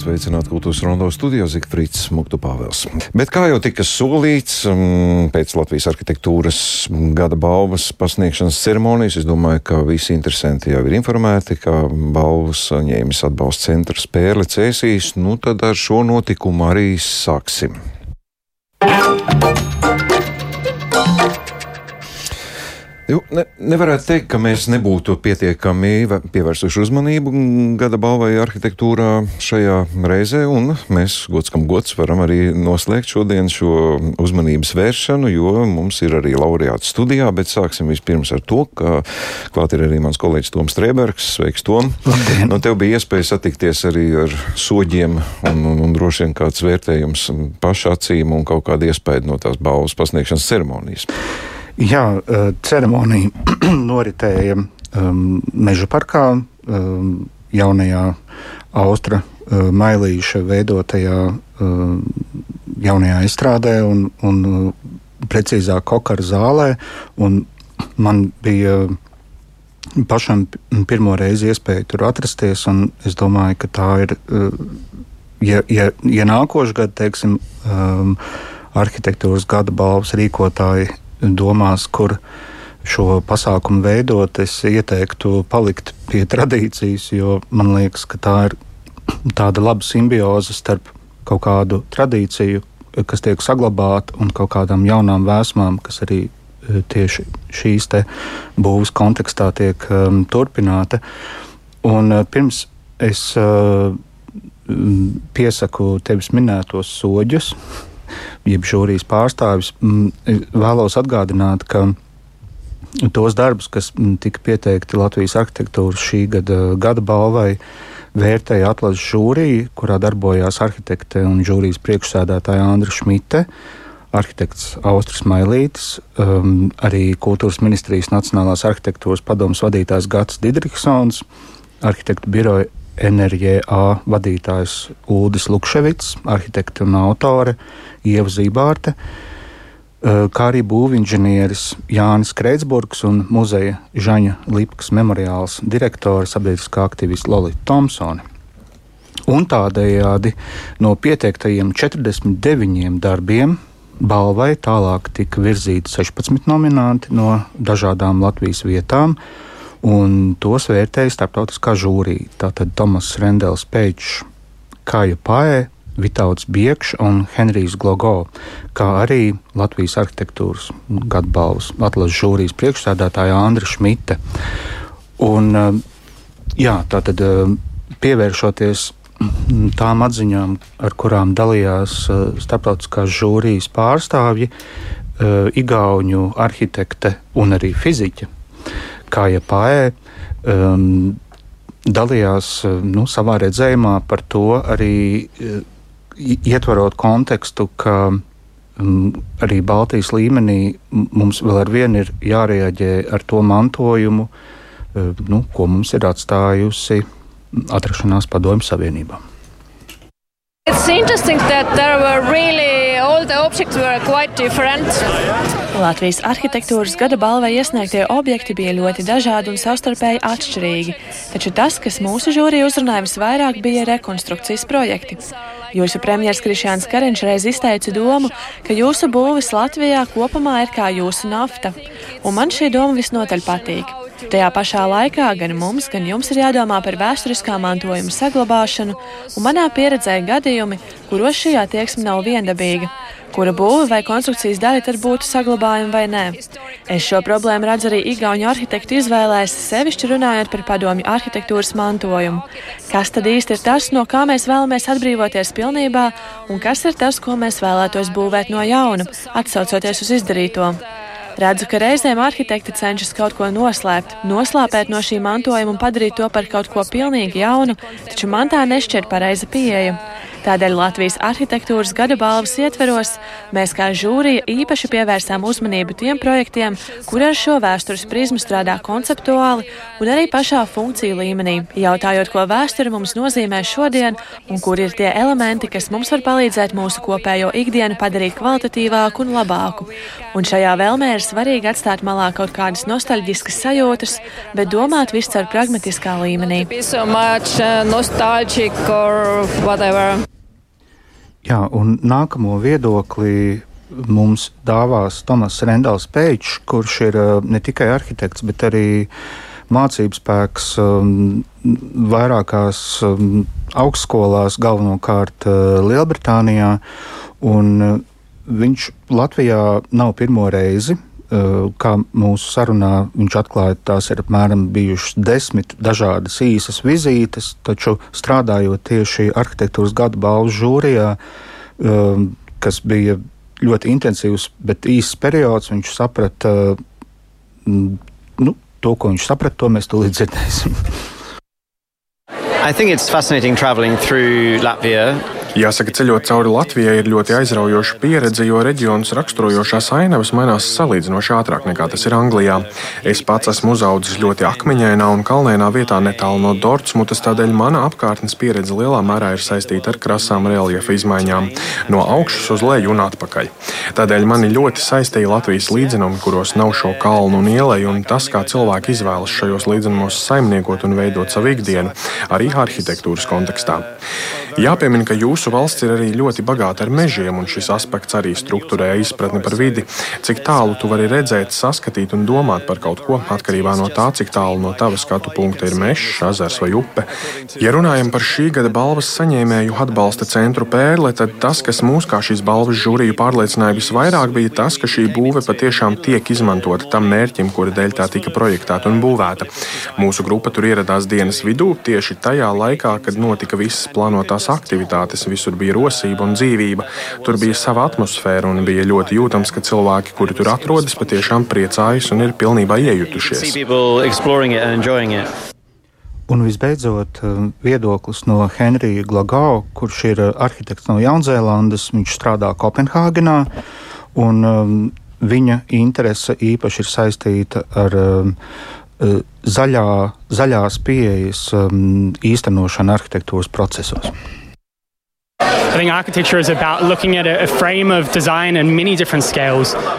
Sveicināti kultūras rondo studijā Zikfrīds Muktu Pāvels. Bet kā jau tika solīts mm, pēc Latvijas arhitektūras gada balvas pasniegšanas ceremonijas, es domāju, ka visi interesanti jau ir informēti, ka balvas ņēmis atbalsta centra spēle cēsīs, nu tad ar šo notikumu arī sāksim. Jo, ne, nevarētu teikt, ka mēs nebūtu pietiekami pievērsuši uzmanību gada balvai arhitektūrā šajā reizē, un mēs, gods kam gods, varam arī noslēgt šodien šo uzmanības vēršanu, jo mums ir arī laureāts studijā, bet sāksim vispirms ar to, ka klāt ir arī mans kolēģis Toms Trēbergs. Sveiks, Tom! Labdien! Nu, tev bija iespēja satikties arī ar soģiem un, un, un droši vien kāds vērtējums paša acīm un kaut kāda iespēja no tās balvas pasniegšanas ceremonijas. Jā, eh, ceremonija noritēja um, Meža parkā, um, jaunajā Austra uh, mailīša veidotajā uh, jaunajā izstrādē un, un uh, precīzāk kokara zālē. Man bija pašam pirmo reizi iespēja tur atrasties, un es domāju, ka tā ir, ja, ja, ja nākošais gads, teiksim, um, arhitektūras gada balvas rīkotāji domās, kur šo pasākumu veidot, es ieteiktu palikt pie tradīcijas, jo man liekas, ka tā ir tāda laba simbioze starp kaut kādu tradīciju, kas tiek saglabāta, un kaut kādām jaunām vēsmām, kas arī e, tieši šīs būvniecības kontekstā tiek um, turpināta. Un, uh, pirms es uh, piesaku tevis minētos soļus, jeb žūrijas pārstāvis, vēlos atgādināt, ka tos darbus, kas tika pieteikti Latvijas arhitektūras šī gada, gada balvai, vērtēja atlases žūrija, kurā darbojās arhitekte un žūrijas priekšsēdētāja Andra Šmite. Arhitekts Austris Mailītis, um, arī Kultūras ministrijas Nacionālās arhitektūras padomus vadītājs Gats Didriksons, arhitektu biroja NRJA vadītājs Ulris Lukševits, arhitekte un autore Ieva Zībārte, eh, kā arī būvinženieris Jānis Kreitsburgs un muzeja Žaņa Lipkas memoriāls direktore sabiedriskā aktiviste Lolita Thompsone. Un tādējādi no pieteiktajiem 49 darbiem balvai tālāk tika virzīti 16 nominanti no dažādām Latvijas vietām un tos vērtēja starptautiskā žūrija. Tātad Tomas Rendels Pēčs, Kāja Paē, Vitāls Biekšs un Henrijs Glogo, kā arī Latvijas arhitektūras gadbalvas atlases žūrijas priekšstādātāja Andra Šmite. Un, eh, jā, tātad eh, pievēršoties tām atziņām, ar kurām dalījās eh, starptautiskās žūrijas pārstāvji, Igaunu arhitekte un arī fiziķe Kāja Paē um, dalījās nu, savā redzējumā par to arī uh, ietverot kontekstu, ka um, arī Baltijas līmenī mums vēl ar vienu ir jārēģē ar to mantojumu, uh, nu, ko mums ir atstājusi atrašanās Padomju Savienībā. It's interesting that there were really Latvijas arhitektūras gada balvai iesniegtie objekti bija ļoti dažādi un savstarpēji atšķirīgi, taču tas, kas mūsu žūrija uzrunāja visvairāk, bija rekonstrukcijas projekti. Jūsu premjerministrs Krišjāns Kariņš reiz izteica domu, ka jūsu būvis Latvijā kopumā ir kā jūsu nafta, un man šī doma visnotaļ patīk. Tajā pašā laikā gan mums, gan jums ir jādomā par vēsturiskā mantojuma saglabāšanu, un manā pieredzē gadījumi, kuros šī attieksme nav viendabīga. Kura būve vai konstrukcijas daļa tad būtu saglabājama vai nē? Es šo problēmu redzu arī Igaunijas arhitektu izvēlēs, sevišķi runājot par padomju arhitektūras mantojumu. Kas tad īsti ir tas, no kā mēs vēlamies atbrīvoties pilnībā, un kas ir tas, ko mēs vēlētos būvēt no jauna, atsaucoties uz izdarīto? Redzu, ka reizēm arhitekti cenšas kaut ko noslēpt, noslāpēt no šī mantojuma un padarīt to par kaut ko pilnīgi jaunu, taču man tā nešķiet pareiza pieeja. Tādēļ Latvijas arhitektūras gada balvas ietveros mēs kā žūrija īpaši pievērsām uzmanību tiem projektiem, kur ar šo vēstures prizmu strādā konceptuāli un arī pašā funkciju līmenī, jautājot, ko vēsture mums nozīmē šodien un kur ir tie elementi, kas mums var palīdzēt mūsu kopējo ikdienu padarīt kvalitatīvāku un labāku. Un šajā vēlmē ir svarīgi atstāt malā kaut kādas nostalģiskas sajūtas, bet domāt viscaur pragmatiskā līmenī. So much, uh, Jā, un nākamo viedokli mums dāvās Tomas Rendals Pēčs, kurš ir uh, ne tikai arhitekts, bet arī mācību spēks um, vairākās um, augstskolās, galvenokārt uh, Lielbritānijā. Uh, viņš Latvijā nav pirmo reizi. Uh, kā mūsu sarunā viņš atklāja, tās ir apmēram bijušas desmit dažādas īsas vizītes, taču strādājot tieši arhitektūras gada balvu žūrijā, um, kas bija ļoti intensīvs, bet īsts periods, viņš saprata nu, to, ko viņš saprata, to mēs tūlīt dzirdēsim. I think it's fascinating traveling through Latvia Jāsaka, ceļot cauri Latvijai ir ļoti aizraujoša pieredze, jo reģionus raksturojošās ainavas mainās salīdzinoši ātrāk nekā tas ir Anglijā. Es pats esmu uzaudzis ļoti akmeņainā un kalnainā vietā netālu no Dortmutas, tādēļ mana apkārtnes pieredze lielā mērā ir saistīta ar krasām reljefa izmaiņām no augšas uz leju un atpakaļ. Tādēļ mani ļoti saistīja Latvijas līdzenumi, kuros nav šo kalnu un ieleju, un tas, kā cilvēki izvēlas šajos līdzenumos saimniekot un veidot savu ikdienu, arī arhitektūras kontekstā. Jāpiemina, ka jūsu valsts ir arī ļoti bagāta ar mežiem, un šis aspekts arī strukturē izpratni par vidi. Cik tālu tu vari redzēt, saskatīt un domāt par kaut ko atkarībā no tā, cik tālu no tava skatu punkta ir mežs, ezers vai upe. Ja runājam par šī gada balvas saņēmēju atbalsta centru pērle, tad tas, kas mūs kā šīs balvas žūriju pārliecināja visvairāk, bija tas, ka šī būve patiešām tiek izmantota tam mērķim, kura dēļ tā tika projektēta un būvēta. Mūsu grupa tur ieradās dienas vidū, tieši tajā laikā, kad notika visas plānotās tās aktivitātes, visur bija rosība un dzīvība. Tur bija sava atmosfēra un bija ļoti jūtams, ka cilvēki, kuri tur atrodas, patiešām priecājas un ir pilnībā iejutušies. Un visbeidzot, um, viedoklis no Henrija Glagau, kurš ir uh, arhitekts no Jaunzēlandes. Viņš strādā Kopenhāgenā, un um, viņa interese īpaši ir saistīta ar um, Eh, zaļā, zaļās pieejas um, īstenošana arhitektūras procesos.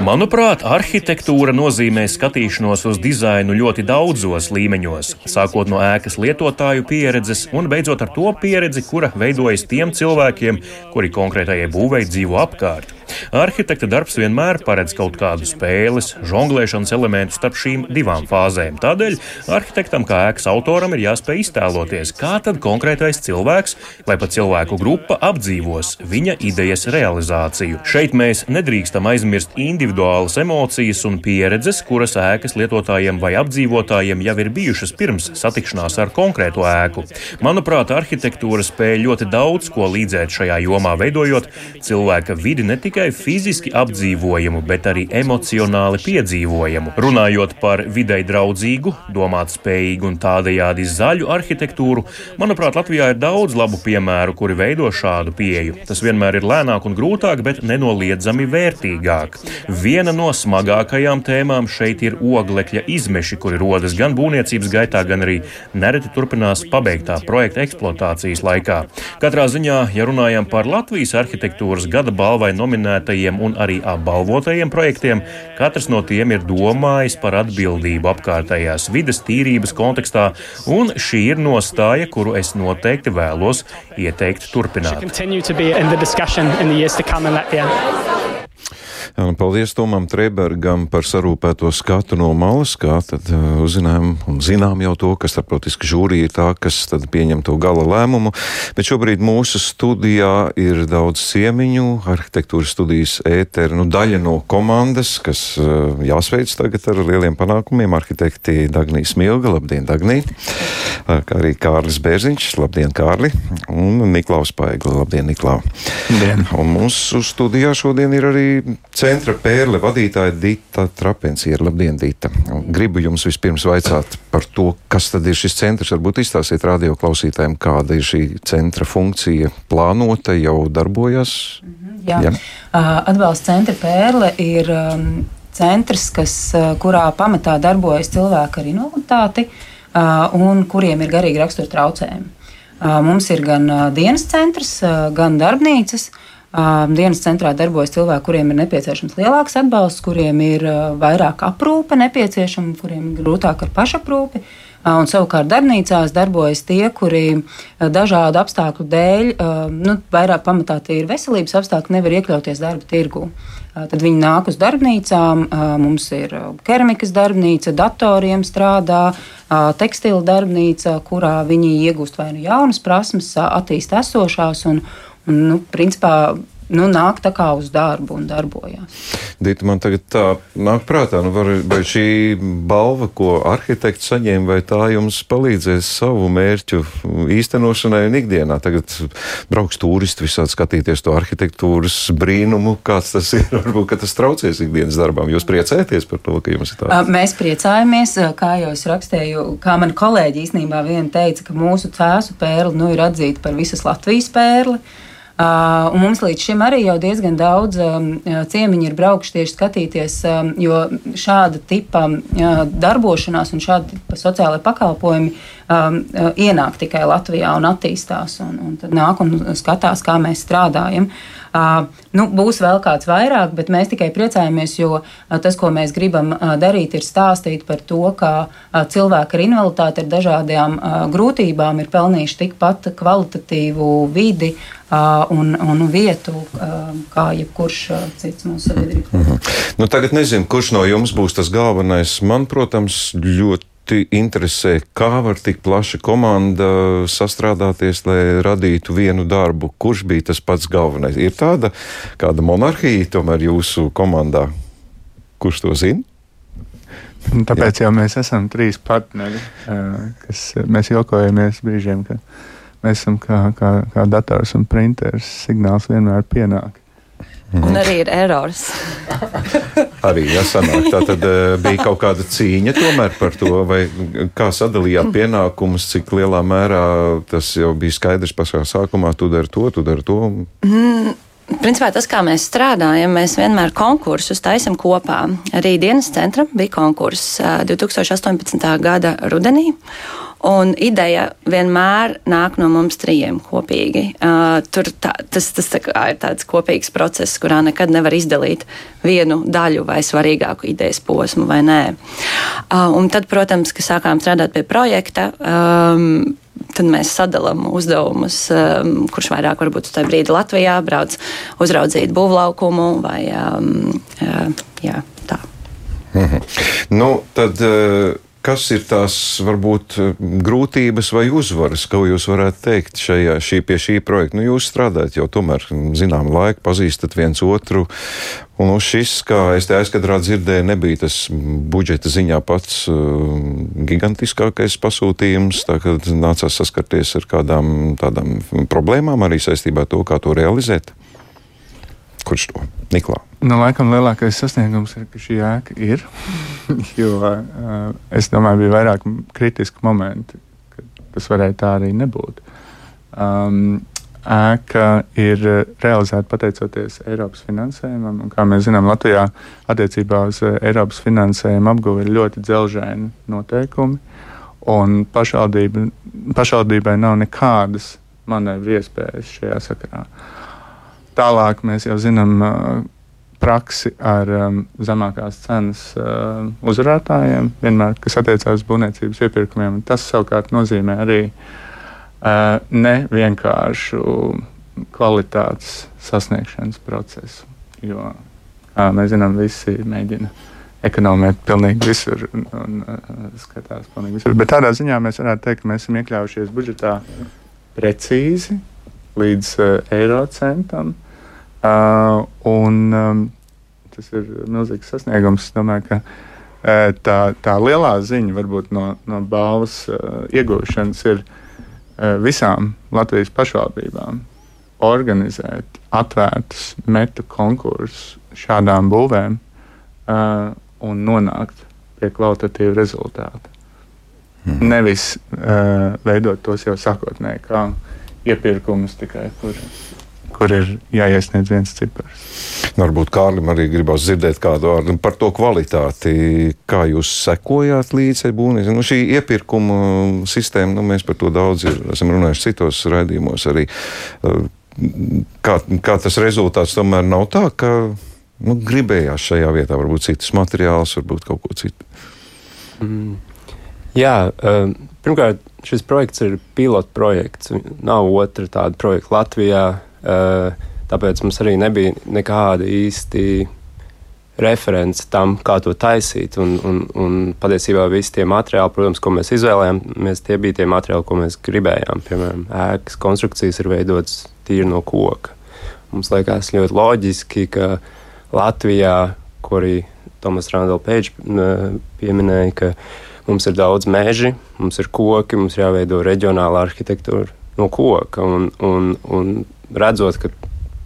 Manuprāt, arhitektūra nozīmē skatīšanos uz dizainu ļoti daudzos līmeņos, sākot no ēkas lietotāju pieredzes un beidzot ar to pieredzi, kura veidojas tiem cilvēkiem, kuri konkrētajai būvei dzīvo apkārt. Arhitekta darbs vienmēr paredz kaut kādu spēles, žonglēšanas elementu starp šīm divām fāzēm. Tādēļ arhitektam kā ēkas autoram ir jāspēj iztēloties, kā tad konkrētais cilvēks vai pat cilvēku grupa apdzīvos viņa idejas realizāciju. Šeit mēs nedrīkstam aizmirst individuālas emocijas un pieredzes, kuras ēkas lietotājiem vai apdzīvotājiem jau ir bijušas pirms satikšanās ar konkrēto ēku. Manuprāt, arhitektūra spēj ļoti daudz ko līdzēt šajā jomā, veidojot cilvēka vidi ne tikai tikai fiziski apdzīvojamu, bet arī emocionāli piedzīvojamu. Runājot par videi draudzīgu, domāt spējīgu un tādējādi zaļu arhitektūru, manuprāt, Latvijā ir daudz labu piemēru, kuri veido šādu pieeju. Tas vienmēr ir lēnāk un grūtāk, bet nenoliedzami vērtīgāk. Viena no smagākajām tēmām šeit ir oglekļa izmeši, kuri rodas gan būvniecības gaitā, gan arī nereti turpinās pabeigtā projekta eksploatācijas laikā. Katrā ziņā, ja runājam par Latvijas arhitektūras gada balvai nominētu nominētajiem un arī apbalvotajiem projektiem, katrs no tiem ir domājis par atbildību apkārtējās vides tīrības kontekstā, un šī ir nostāja, kuru es noteikti vēlos ieteikt turpināt. Jā, nu, paldies Tomam Trebergam par sarūpēto skatu no malas, kā tad uh, uzzinām un zinām jau to, ka starptautiska žūrija ir tā, kas tad pieņem to gala lēmumu. Bet šobrīd mūsu studijā ir daudz ciemiņu, arhitektūras studijas ētera, nu daļa no komandas, kas uh, jāsveic tagad ar lieliem panākumiem. Arhitekti Dagnija Smilga, labdien, Dagnija! Uh, kā arī Kārlis Bērziņš, labdien, Kārli! Un Niklaus Paigla, labdien, Niklau! Un mūsu studijā šodien ir arī ciemiņi centra pērle vadītāja Dita Trapenciera. Labdien, Dita! Gribu jums vispirms vaicāt par to, kas tad ir šis centrs. Varbūt izstāstiet radio klausītājiem, kāda ir šī centra funkcija plānota, jau darbojas. Mhm, jā. Jā. Atbalsta centra pērle ir um, centrs, kas, kurā pamatā darbojas cilvēki ar invaliditāti un kuriem ir garīgi rakstura traucējumi. Mums ir gan dienas centrs, gan darbnīcas. Dienas centrā darbojas cilvēki, kuriem ir nepieciešams lielāks atbalsts, kuriem ir vairāk aprūpe nepieciešama, kuriem ir grūtāk ar pašaprūpi. Un savukārt darbnīcās darbojas tie, kuri dažādu apstākļu dēļ, nu, vairāk pamatā tie ir veselības apstākļi, nevar iekļauties darba tirgū. Tad viņi nāk uz darbnīcām, mums ir keramikas darbnīca, datoriem strādā, tekstila darbnīca, kurā viņi iegūst vai nu jaunas prasmes, attīst esošās un, un nu, principā nu, nāk tā kā uz darbu un darbojas. Dita, man tagad tā nāk prātā, nu, var, vai šī balva, ko arhitekts saņēma, vai tā jums palīdzēs savu mērķu īstenošanai un ikdienā? Tagad brauks turisti visādi skatīties to arhitektūras brīnumu, kāds tas ir. Varbūt tas traucēs ikdienas darbām. Jūs priecājaties par to, ka jums ir tā? Mēs priecājamies, kā jau es rakstīju, kā man kolēģi īstenībā vien teica, ka mūsu cēsu pērli nu, ir atzīta par visas Latvijas pērli. Uh, mums līdz šim arī jau diezgan daudz um, ciemiņu ir braukuši tieši skatīties, um, jo šāda tipa uh, darbošanās un šāda tipa sociālai pakalpojumi um, uh, ienāk tikai Latvijā un attīstās. Un, un tad nāk un skatās, kā mēs strādājam. Uh, nu, būs vēl kāds vairāk, bet mēs tikai priecājamies, jo uh, tas, ko mēs gribam uh, darīt, ir stāstīt par to, ka uh, cilvēki ar invaliditāti, ar dažādām uh, grūtībām, ir pelnījuši tikpat kvalitatīvu vidi uh, un, un vietu, uh, kā jebkurš uh, cits mūsu sabiedrībā. Mm -hmm. nu, tagad nezinu, kurš no jums būs tas galvenais. Man, protams, ļoti ļoti interesē, kā var tik plaša komanda sastrādāties, lai radītu vienu darbu. Kurš bija tas pats galvenais? Ir tāda kāda monarhija tomēr jūsu komandā? Kurš to zina? Tāpēc Jā. jau mēs esam trīs partneri, kas mēs jokojamies brīžiem, ka mēs esam kā, kā, kā dators un printeris. Signāls vienmēr pienāk. Mhm. Un arī ir erors. arī jāsanāk. Tā tad uh, bija kaut kāda cīņa tomēr par to, vai kā sadalījāt pienākumus, cik lielā mērā tas jau bija skaidrs pašā sākumā, tu dari to, tu dari to. Mm. Principā tas, kā mēs strādājam, mēs vienmēr konkursus taisam kopā. Arī dienas centra bija konkurss 2018. gada rudenī. Un ideja vienmēr nāk no mums trijiem kopīgi. Uh, tur tā, tas, tas tā ir tāds kopīgs process, kurā nekad nevar izdalīt vienu daļu vai svarīgāku idejas posmu vai nē. Uh, un tad, protams, kad sākām strādāt pie projekta, um, tad mēs sadalām uzdevumus, um, kurš vairāk varbūt uz tā brīdi Latvijā brauc uzraudzīt būvlaukumu vai um, uh, jā, tā. Mhm. Nu, tad, uh Kas ir tās varbūt grūtības vai uzvaras, ko jūs varētu teikt šajā, šī, pie šī projekta? Nu, jūs strādājat jau tomēr zinām laiku, pazīstat viens otru. Un šis, kā es te aizkadrā dzirdēju, nebija tas budžeta ziņā pats uh, gigantiskākais pasūtījums. Tā kā nācās saskarties ar kādām tādām problēmām arī saistībā ar to, kā to realizēt. Kurš to? Niklā. Nu, laikam lielākais sasniegums ir, ka šī ēka ir. jo uh, es domāju, bija vairāk kritiski momenti, kad tas varēja tā arī nebūt. Um, ēka ir realizēta pateicoties Eiropas finansējumam. Kā mēs zinām, Latvijā attiecībā uz Eiropas finansējumu apguvi ir ļoti dzelžaini noteikumi. Un pašvaldībai nav nekādas manevru iespējas šajā sakarā. Uh, Tālāk mēs jau zinām uh, praksi ar um, zemākās cenas uh, uzvarētājiem, vienmēr, kas attiecās uz būvniecības iepirkumiem. Tas savukārt nozīmē arī uh, ne vienkāršu kvalitātes sasniegšanas procesu. Jo, kā mēs zinām, visi mēģina ekonomēt pilnīgi visur un, un uh, skatās pilnīgi visur. Bet tādā ziņā mēs varētu teikt, ka mēs esam iekļaujušies budžetā precīzi līdz uh, eiro centam. Uh, un, um, tas ir milzīgs sasniegums. Es domāju, ka uh, tā, tā lielā ziņa varbūt no, no balvas uh, iegūšanas ir uh, visām Latvijas pašvaldībām. organizēt atvērtus metu konkursus šādām būvēm uh, un nonākt pie kvalitatīva rezultāta. Mm. Nevis uh, veidot tos jau sākotnēji, kā iepirkumus tikai, kur, kur ir jāiesniedz viens cipars. Varbūt Kārlim arī gribās dzirdēt kādu vārdu par to kvalitāti, kā jūs sekojāt līdzi būvniecībai. Nu, šī iepirkuma sistēma, nu, mēs par to daudz ir, esam runājuši citos raidījumos arī. Kā, kā tas rezultāts tomēr nav tā, ka nu, gribējās šajā vietā varbūt citus materiālus, varbūt kaut ko citu. Mm. Jā, um, pirmkārt, šis projekts ir pilots projekts. Nav otra tāda projekta Latvijā. Uh, tāpēc mums arī nebija nekāda īsti referents tam, kā to taisīt. Un, un, un patiesībā visi tie materiāli, protams, ko mēs izvēlējāmies, tie bija tie materiāli, ko mēs gribējām. Piemēram, ēkas konstrukcijas ir veidotas tīri no koka. Mums liekas ļoti loģiski, ka Latvijā, ko arī Tomas Randall Page pieminēja, ka mums ir daudz meži, mums ir koki, mums ir jāveido reģionāla arhitektūra no koka. Un, un, un redzot, ka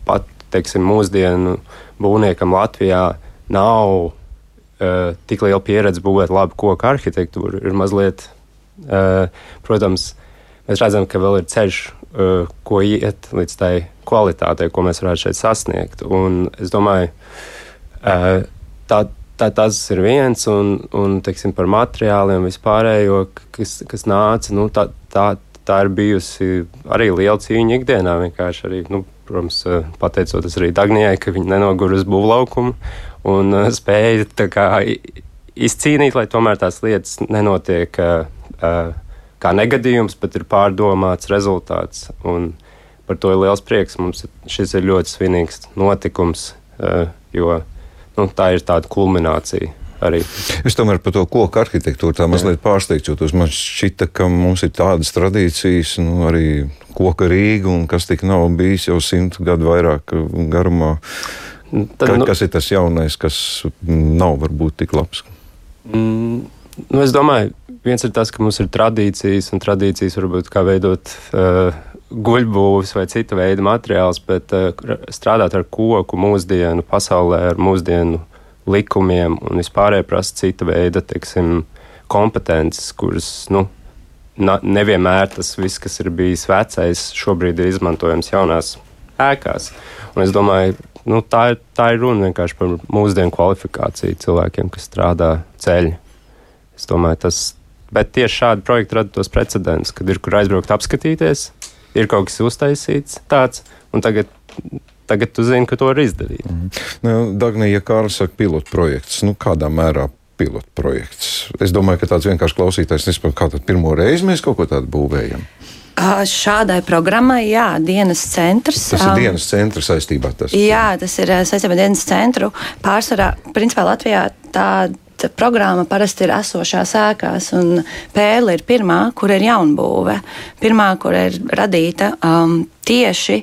pat teiksim, mūsdienu būvniekam Latvijā nav uh, tik liela pieredze būvēt labu koku arhitektūru, ir mazliet, uh, protams, mēs redzam, ka vēl ir ceļš, uh, ko iet līdz tai kvalitātei, ko mēs varētu šeit sasniegt. Un es domāju, uh, tā tā, tas ir viens, un, un teiksim, par materiāliem vispārējo, kas, kas nāca, nu, tā, tā, tā ir bijusi arī liela cīņa ikdienā. Vienkārši arī, nu, protams, pateicoties arī Dagnijai, ka viņi nenogur uz būvlaukumu un uh, spēja kā, izcīnīt, lai tomēr tās lietas nenotiek uh, kā negadījums, bet ir pārdomāts rezultāts. Un par to ir liels prieks. Mums šis ir ļoti svinīgs notikums, jo nu, tā ir tāda kulminācija. Arī. Es tomēr par to koku arhitektūru tā mazliet pārsteigts, jo man šķita, ka mums ir tādas tradīcijas, nu, arī koka Rīga, un kas tik nav bijis jau simt gadu vairāk garumā. Tad, ka, nu, kas ir tas jaunais, kas nav varbūt tik labs? Mm, nu, es domāju, viens ir tas, ka mums ir tradīcijas, un tradīcijas varbūt kā veidot uh, guļbūvis vai cita veida materiāls, bet uh, strādāt ar koku mūsdienu pasaulē, ar mūsdienu likumiem un vispārēji prasa cita veida teiksim, kompetences, kuras nu, nevienmēr tas viss, kas ir bijis vecais, šobrīd ir izmantojams jaunās ēkās. Un es domāju, nu, tā, ir, tā ir runa vienkārši par mūsdienu kvalifikāciju cilvēkiem, kas strādā ceļā. Es domāju, tas. Bet tieši šādi projekti rada tos precedentus, kad ir kur aizbraukt, apskatīties, ir kaut kas uztaisīts tāds, un tagad, tagad tu zini, ka to var izdarīt. Mm. Nu, Dagnija, ja Kārlis saka, pilotu projekts, nu, kādā mērā pilotu projekts? Es domāju, ka tāds vienkārši klausītājs nesaprot, kā tad pirmo reizi mēs kaut ko tādu būvējam. Šādai programmai, jā, dienas centrs. Tas ir dienas centra saistībā. Tas, jā, tas ir saistībā ar dienas centru. Pārsvarā, principā Latvijā tāda programma parasti ir esošās ēkās, un pēle ir pirmā, kur ir jaunbūve. Pirmā, kur ir radīta um, tieši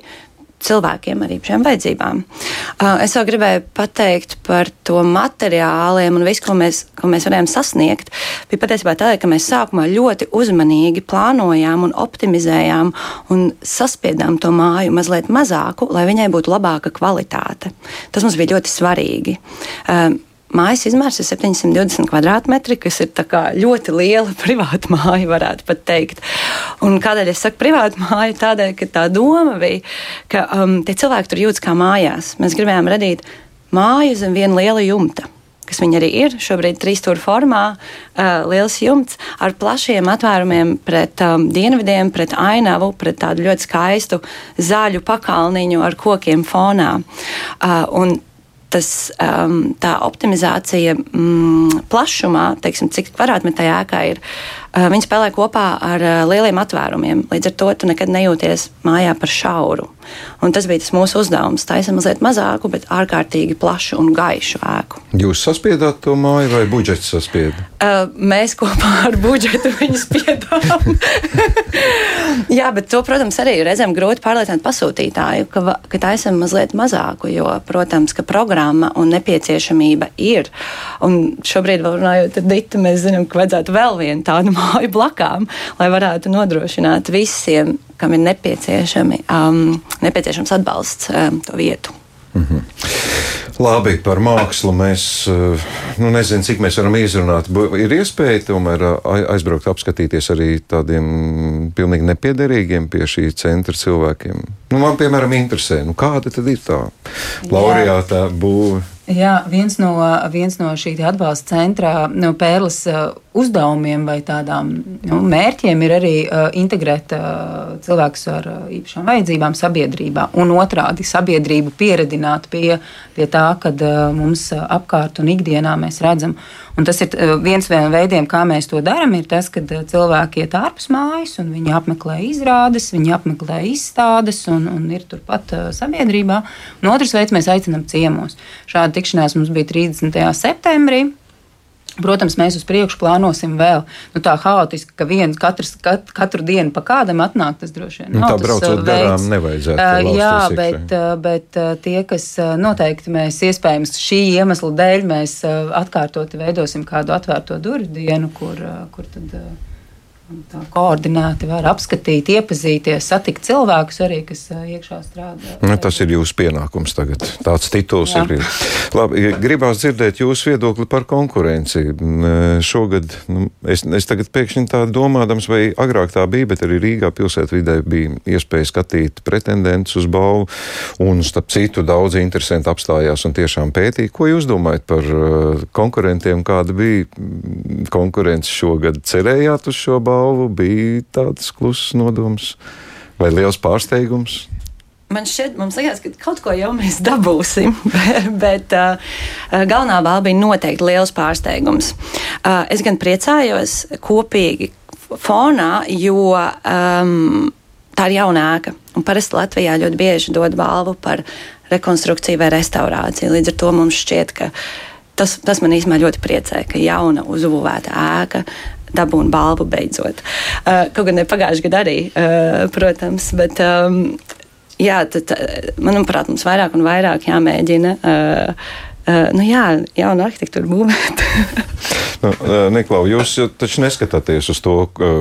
cilvēkiem ar īpašām vajadzībām. Uh, es vēl gribēju pateikt par to materiāliem un visu, ko mēs, ko mēs varējām sasniegt. Bija patiesībā tā, ka mēs sākumā ļoti uzmanīgi plānojām un optimizējām un saspiedām to māju mazliet mazāku, lai viņai būtu labāka kvalitāte. Tas mums bija ļoti svarīgi. Mājas izmērs ir 720 km2, kas ir ļoti liela privāta māja, varētu pat teikt. Un kādēļ es saku privāta māja? Tādēļ, ka tā doma bija, ka um, tie cilvēki tur jūtas kā mājās. Mēs gribējām radīt māju zem viena liela jumta kas viņi arī ir. Šobrīd trīs stūra formā, uh, liels jumts ar plašiem atvērumiem pret um, dienvidiem, pret ainavu, pret tādu ļoti skaistu zaļu pakalniņu ar kokiem fonā. Uh, tas, um, tā optimizācija mm, plašumā, teiksim, cik kvadrātmetrā ēkā ir, uh, viņi spēlē kopā ar uh, lieliem atvērumiem. Līdz ar to tu nekad nejūties mājā par šauru. Un tas bija tas mūsu uzdevums. Ir mazliet mazāku, bet ārkārtīgi plašu un gaišu ēku. Jūs saspiedāt to māju vai budžets saspieda? Uh, mēs kopā ar budžetu viņu spiedām. Jā, bet to, protams, arī reizēm grūti pārliecināt pasūtītāju, ka, ka tā esam mazliet mazāku, jo, protams, ka programma un nepieciešamība ir. Un šobrīd, runājot ar Ditu, mēs zinām, ka vajadzētu vēl vienu tādu māju blakām, lai varētu nodrošināt visiem, kam ir um, nepieciešams atbalsts um, to vietu. Mm -hmm. Labi, par mākslu mēs eh, nu, nezinām, cik mēs varam izrunāt. Ir iespēja tomēr eh, aizbraukt, apskatīties arī tādiem pilnīgi nepiederīgiem pie šī centra cilvēkiem. Nu, man, piemēram, interesē, nu, kāda tad ir tā laureāta būve. Jā, viens no, viens no šī atbalsta centra no Pērles uh, uzdevumiem vai tādām nu, mērķiem ir arī uh, integrēt uh, cilvēkus ar uh, īpašām vajadzībām sabiedrībā, un otrādi sabiedrību pieredināt pie, pie tā, ka uh, mums apkārt un ikdienā mēs redzam. Un tas ir uh, viens no veidiem, kā mēs to darām, ir tas, ka uh, cilvēki iet ārpus mājas un viņi apmeklē izrādes, viņi apmeklē izstādes un, un ir turpat uh, sabiedrībā. Un otrs veids mēs aicinām ciemos. Šāda tikšanās mums bija 30. septembrī. Protams, mēs uz priekšu plānosim vēl nu, tā haotiski, ka viens katrs, kat, katru dienu pa kādam atnāk. Tas droši vien nu, tā braucot uh, garām nevajadzētu. Uh, jā, bet, uh, bet uh, tie, kas noteikti mēs iespējams šī iemesla dēļ mēs atkārtoti veidosim kādu atvērto durvju dienu, kur, kur tad. Uh, koordinēti var apskatīt, iepazīties, satikt cilvēkus arī, kas iekšā strādā. Nu, tas ir jūsu pienākums tagad. Tāds tituls ir. Labi, gribās dzirdēt jūsu viedokli par konkurenci. Šogad, nu, es, es tagad pēkšņi tā domādams, vai agrāk tā bija, bet arī Rīgā pilsētvidē bija iespēja skatīt pretendentus uz balvu, un starp citu daudzi interesanti apstājās un tiešām pētīja. Ko jūs domājat par konkurentiem, kāda bija konkurence šogad? Cerējāt uz šo balvu? Balvu bija tāds kluss nodoms vai liels pārsteigums? Man šķiet, mums liekas, ka kaut ko jau mēs dabūsim, bet uh, galvenā balva bija noteikti liels pārsteigums. Uh, es gan priecājos kopīgi fonā, jo um, tā ir jauna ēka. Un parasti Latvijā ļoti bieži dod balvu par rekonstrukciju vai restaurāciju. Līdz ar to mums šķiet, ka tas, tas man īstenībā ļoti priecē, ka jauna uzbūvēta ēka dabūna balvu beidzot. Uh, kaut gan ne pagājušajā gadā arī, uh, protams, bet. Um, Jā, tad, manuprāt, mums vairāk un vairāk jāmēģina uh, Uh, nu jā, jaunu arhitektūru būvēt. nu, Niklau, jūs taču neskatāties uz to,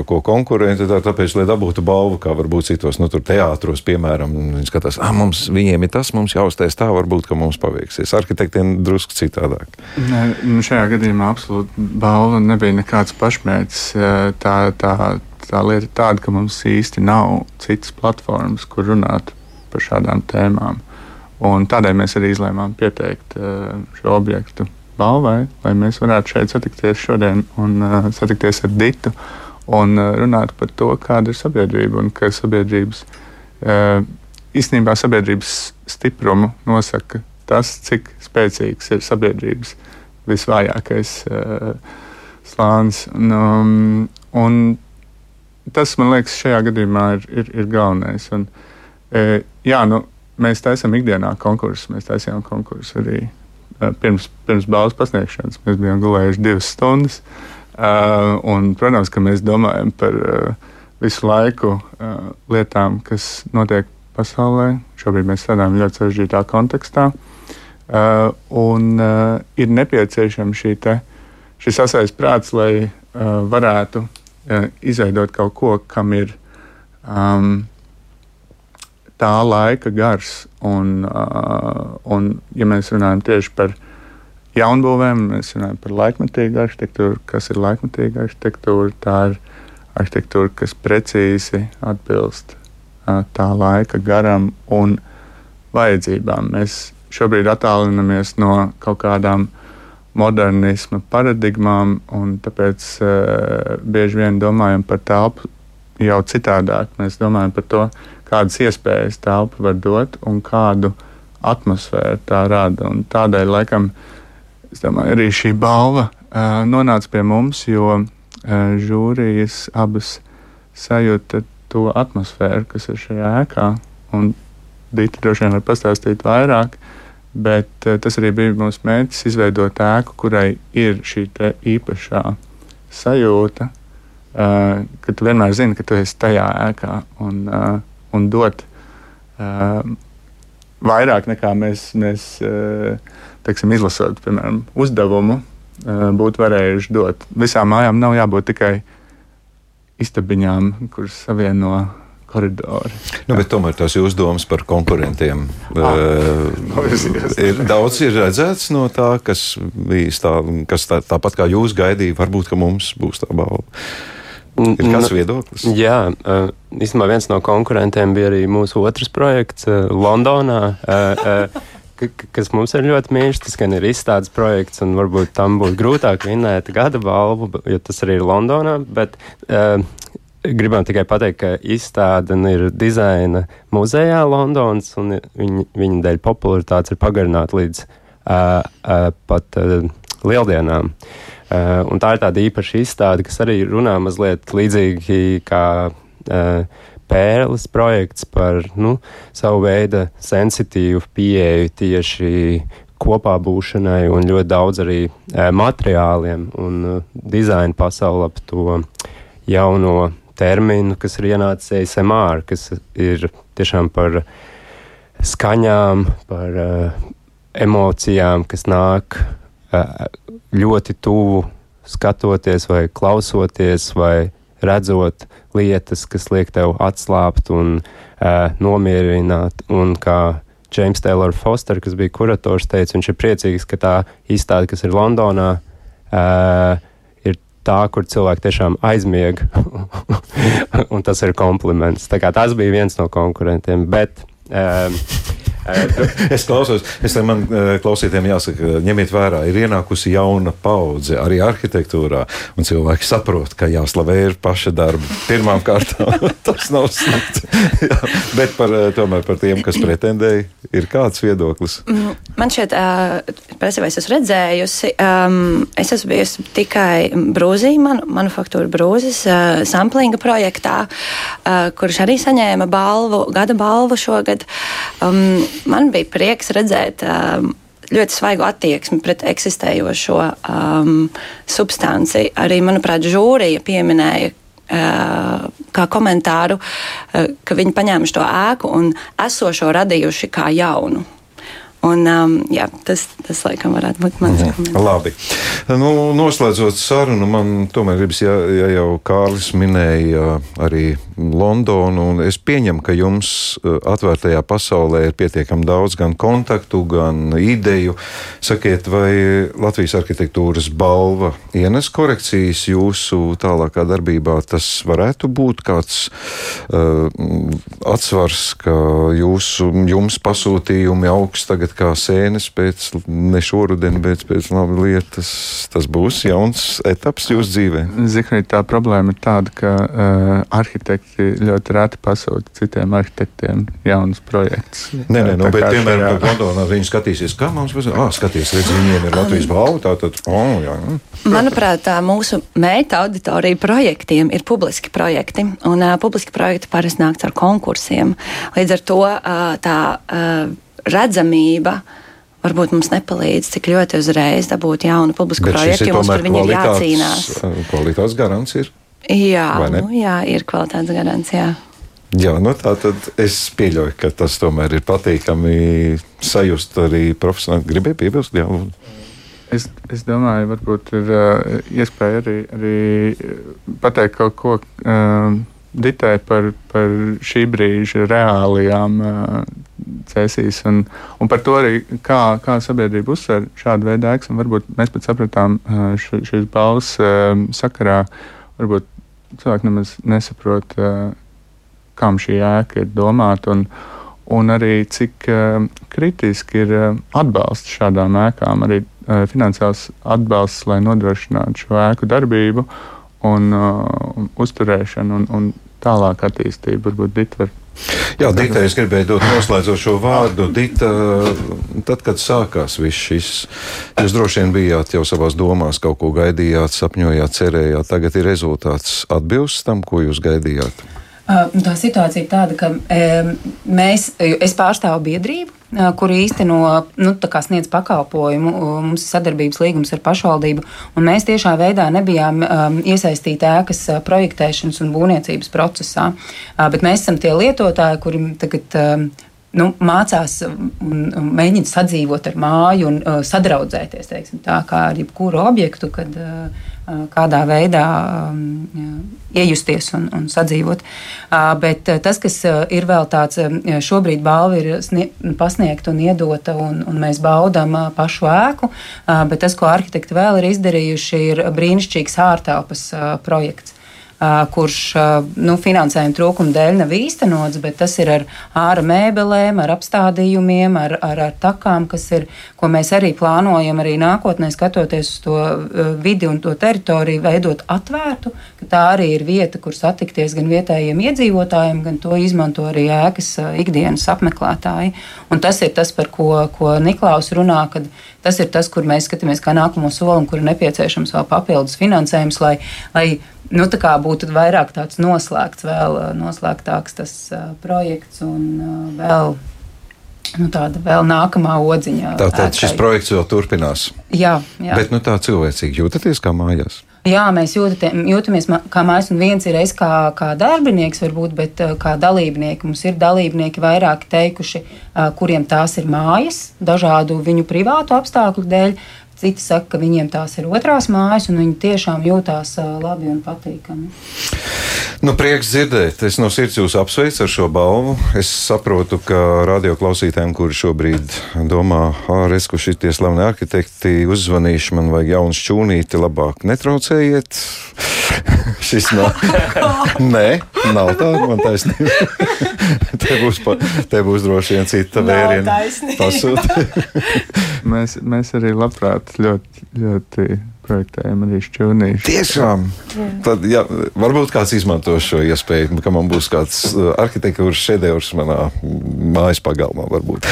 ko konkurenti dara, tāpēc, lai dabūtu balvu, kā varbūt citos, nu, tur teātros, piemēram, viņi skatās, ah, mums viņiem ir tas, mums jāuztais tā, varbūt, ka mums paveiksies. Arhitektiem drusku citādāk. Ne, nu šajā gadījumā absolūti balva nebija nekāds pašmērķis. Tā, tā, tā lieta ir tāda, ka mums īsti nav citas platformas, kur runāt par šādām tēmām. Un tādēļ mēs arī izlēmām pieteikt uh, šo objektu balvai, lai mēs varētu šeit satikties šodien un uh, satikties ar Ditu un uh, runāt par to, kāda ir sabiedrība un ka sabiedrības, īstenībā sabiedrības stiprumu nosaka tas, cik spēcīgs ir sabiedrības visvājākais slānis. Un, um, un tas, man liekas, šajā gadījumā ir, ir, ir galvenais. Un, jā, nu, mēs taisām ikdienā konkursus. Mēs taisījām konkursu arī uh, pirms, pirms balvas pasniegšanas. Mēs bijām gulējuši divas stundas. Uh, un, protams, ka mēs domājam par uh, visu laiku lietām, kas notiek pasaulē. Šobrīd mēs strādājam ļoti sarežģītā kontekstā. Un ir nepieciešama šī te, šis asais prāts, lai varētu izveidot kaut ko, kam ir um, tā laika gars. Un, uh, un ja mēs runājam tieši par jaunbūvēm, mēs runājam par laikmetīgu arhitektūru. Kas ir laikmetīga arhitektūra? Tā ir arhitektūra, kas precīzi atbilst uh, tā laika garam un vajadzībām. Mēs šobrīd attālinamies no kaut kādām modernisma paradigmām, un tāpēc uh, bieži vien domājam par telpu jau citādāk. Mēs domājam par to, kādas iespējas telpa var dot un kādu atmosfēru tā rada. Un tādēļ, laikam, domāju, arī šī balva uh, nonāca pie mums, jo uh, žūrijas abas sajūta to atmosfēru, kas ir šajā ēkā. Un Dita droši vien var pastāstīt vairāk, bet uh, tas arī bija mūsu mērķis izveidot ēku, kurai ir šī īpašā sajūta, uh, ka tu vienmēr zini, ka tu esi tajā ēkā un, uh, un dot uh, vairāk nekā mēs, mēs uh, teiksim, izlasot, piemēram, uzdevumu, uh, būtu varējuši dot. Visām mājām nav jābūt tikai istabiņām, kuras savieno koridori. Nu, tomēr tās jūsu domas par konkurentiem Ah. uh, ir daudz ir redzēts no tā, kas bija tā, kas tā, tāpat kā jūs gaidījāt. Varbūt, ka mums būs tā balva. Ir kāds viedoklis? Jā, uh, īstenībā viens no konkurentiem bija arī mūsu otrs projekts uh, Londonā. Ka- Kas mums ir ļoti mīļš, tas gan ir izstādes projekts, un varbūt tam būs grūtāk vinēt gada balvu, jo tas arī ir Londonā. Bet uh, gribam tikai pateikt, ka izstāde ir dizaina muzejā Londonas, un viņa, viņa dēļ popularitātes ir pagarināta līdz uh, uh, pat uh, lieldienām. Uh, un tā ir tāda īpaša izstāde, kas arī runā mazliet līdzīgi kā uh, pērles projekts par nu, savu veidu sensitīvu pieeju tieši kopā būšanai un ļoti daudz arī uh, materiāliem un dizaina pasauli ap to jauno terminu, kas ir ienācis ASMR, kas ir tiešām par skaņām, par emocijām, kas nāk ļoti tuvu skatoties vai klausoties vai redzot lietas, kas liek tev atslābt un uh, nomierināt. Un kā James Taylor Foster, kas bija kurators, teica, viņš ir priecīgs, ka tā izstāde, kas ir Londonā, uh, ir tā, kur cilvēki tiešām aizmieg. un tas ir kompliments. Tā kā tas bija viens no konkurentiem. Bet, um, es klausos, es tam man eh, klausītājiem jāsaka, ņemiet vērā, ir ienākusi jauna paudze arī arhitektūrā, un cilvēki saprot, ka jāslavē ir paša darba. Pirmām kārtām tas nav slikti. Jā, bet par, eh, tomēr par tiem, kas pretendēja, ir kāds viedoklis. Mm, Man šeit, prasībā, es esmu redzējusi, um, es esmu bijusi tikai brūzī, manu, manufaktūra brūzes, uh, samplinga projektā, kurš arī saņēma balvu, gada balvu šogad. Um, man bija prieks redzēt. Um, ļoti svaigu attieksmi pret eksistējošo um, substanci. Arī, manuprāt, žūrija pieminēja uh, kā komentāru, uh, ka viņi paņēmuši to ēku un esošo radījuši kā jaunu. Un, um, jā, tas, tas, laikam, varētu būt mans Mhm. komentārs. Labi. Nu, noslēdzot sarunu, man tomēr gribas, ja, ja jau Kārlis minēja arī Londonu, un es pieņemu, ka jums uh, atvērtajā pasaulē ir pietiekami daudz gan kontaktu, gan ideju. Sakiet, vai Latvijas arhitektūras balva ienes korekcijas jūsu tālākā darbībā? Tas varētu būt kāds uh, atsvars, ka jūsu, jums pasūtījumi augsts tagad kā sēnes pēc ne šoruden, bet pēc labi lietas. Tas būs jauns etaps jūsu dzīvē. Zikrīt, tā problēma ir tāda, ka uh, arhitekti ļoti reti pasūta citiem arhitektiem jaunus projektus. Nē, nē, nu, Tā bet, piemēram, šajā- Londonā viņi skatīsies, kā mums būs. Ah, skaties, redz, viņiem ir Latvijas balva, tā tad, oh, jā. mm. Manuprāt, tā mūsu meita auditorija projektiem ir publiski projekti, un uh, publiski projekti parasti nāk ar konkursiem. Līdz ar to uh, tā uh, redzamība varbūt mums nepalīdz tik ļoti uzreiz dabūt jaunu publisku Bet projektu, ir jo mums par viņu ir kvalitātes, jācīnās. uh, kvalitātes garants. Ir. Jā, nu, jā, ir kvalitātes garants. Jā. Jā, nu tā tad es pieļauju, ka tas tomēr ir patīkami sajust arī profesionāli. Gribēju piebilst, jā. Es, es domāju, varbūt ir uh, iespēja arī, arī pateikt kaut ko uh, ditē par, par šī brīža reālajām uh, cēsīs un, un par to arī, kā, kā sabiedrība uzsver šādu veidu ēkas. un Varbūt mēs pat sapratām uh, šīs balss uh, sakarā, varbūt cilvēki nemaz nesaprot, uh, kam šī ēka ir domāta. Un, un arī cik uh, kritiski ir uh, atbalsts šādām ēkām, arī uh, finansiāls atbalsts, lai nodrošinātu šo ēku darbību un uh, uzturēšanu un, un tālāk attīstību. Varbūt Dita var. Jā, Dita, es gribēju dot noslēdzošo vārdu. Dita, tad, kad sākās viss šis, jūs droši vien bijāt jau savās domās, kaut ko gaidījāt, sapņojāt, cerējāt. Tagad ir rezultāts atbilst tam, ko jūs gaidījāt. Tā situācija ir tāda, ka mēs, es pārstāvu biedrību, kuri īsteno, nu, sniedz pakalpojumu. Mums ir sadarbības līgums ar pašvaldību, un mēs tiešā veidā nebijām um, iesaistīti ēkas projektēšanas un būvniecības procesā. Uh, bet mēs esam tie lietotāji, kuri tagad. Um, nu, mācās un mēģina sadzīvot ar māju un uh, sadraudzēties teiksim, tā kā ar jebkuru objektu, kad uh, kādā veidā um, iejusties un, un sadzīvot. Uh, bet tas, kas ir vēl tāds, šobrīd balva ir pasniegta un iedota, un, un mēs baudām pašu ēku, uh, bet tas, ko arhitekti vēl ir izdarījuši, ir brīnišķīgs ārtelpas projekts kurš nu, finansējuma trūkuma dēļ nav īstenots, bet tas ir ar ārā mēbelēm, ar apstādījumiem, ar, ar, ar takām, kas ir, ko mēs arī plānojam arī nākotnē, skatoties uz to vidi un to teritoriju, veidot atvērtu, ka tā arī ir vieta, kur satikties gan vietējiem iedzīvotājiem, gan to izmanto arī ēkas ikdienas apmeklētāji. Un tas ir tas, par ko, ko Niklaus runā, kad tas ir tas, kur mēs skatāmies kā nākamo soli un kur ir nepieciešams vēl papildus finansējums, lai, lai nu, tā būtu vairāk tāds noslēgts, vēl noslēgtāks tas uh, projekts un uh, vēl. Nu, tāda vēl nākamā odziņa. Tātad šis projekts vēl turpinās. Jā, jā. Bet nu, tā cilvēcīgi jūtaties kā mājās. Jā, mēs jūtamies, jūtamies kā mājas, un viens ir es kā, kā darbinieks, varbūt, bet kā dalībnieki. Mums ir dalībnieki vairāki teikuši, kuriem tās ir mājas, dažādu viņu privātu apstākļu dēļ. Citi saka, ka viņiem tās ir otrās mājas, un viņi tiešām jūtās labi un patīkami. Nu, prieks dzirdēt. Es no sirds jūs apsveicu ar šo balvu. Es saprotu, ka radioklausītājiem, kuri šobrīd domā, ārēs, ka šitie slaveni arhitekti uzvanījuši, man vajag jaunu šķūnīti, labāk netraucējiet. Šis nav. Nē, nav tā, man taisnība. te, būs pa, te būs droši vien cita vēriena pasūta. Mēs, mēs arī labprāt ļoti, ļoti projektējam arī šķūnīšu. Tiešām! Tad, jā, varbūt kāds izmanto šo iespēju, ka man būs kāds uh, arhitektūras šedevrs manā mājas pagalmā. Varbūt.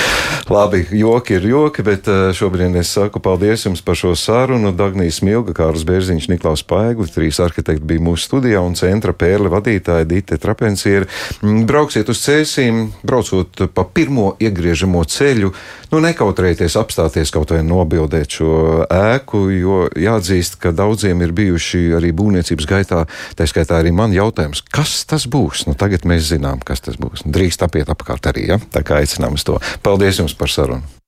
Labi, joki ir joki, bet uh, šobrīd es saku paldies jums par šo sarunu. Dagnijas Milga, Kārlis Bērziņš, Niklaus Paigli, trīs arhitekti bija mūsu studijā un centra pērle vadītāja Dite Trapencieri. Mm, brauksiet uz cēsīm, braucot pa pirmo iegriežamo ceļu, nu nekautrējieties apstāties kaut vai nobildēt šo ēku, jo jāatzīst, ka daudziem ir bijuši arī būvniecības gaitā, tā skaitā arī man jautājums, kas tas būs. Nu, tagad mēs zinām, kas tas būs. Drīkst apiet apkārt arī, ja? tā kā aicinām uz to. Paldies jums par sarunu!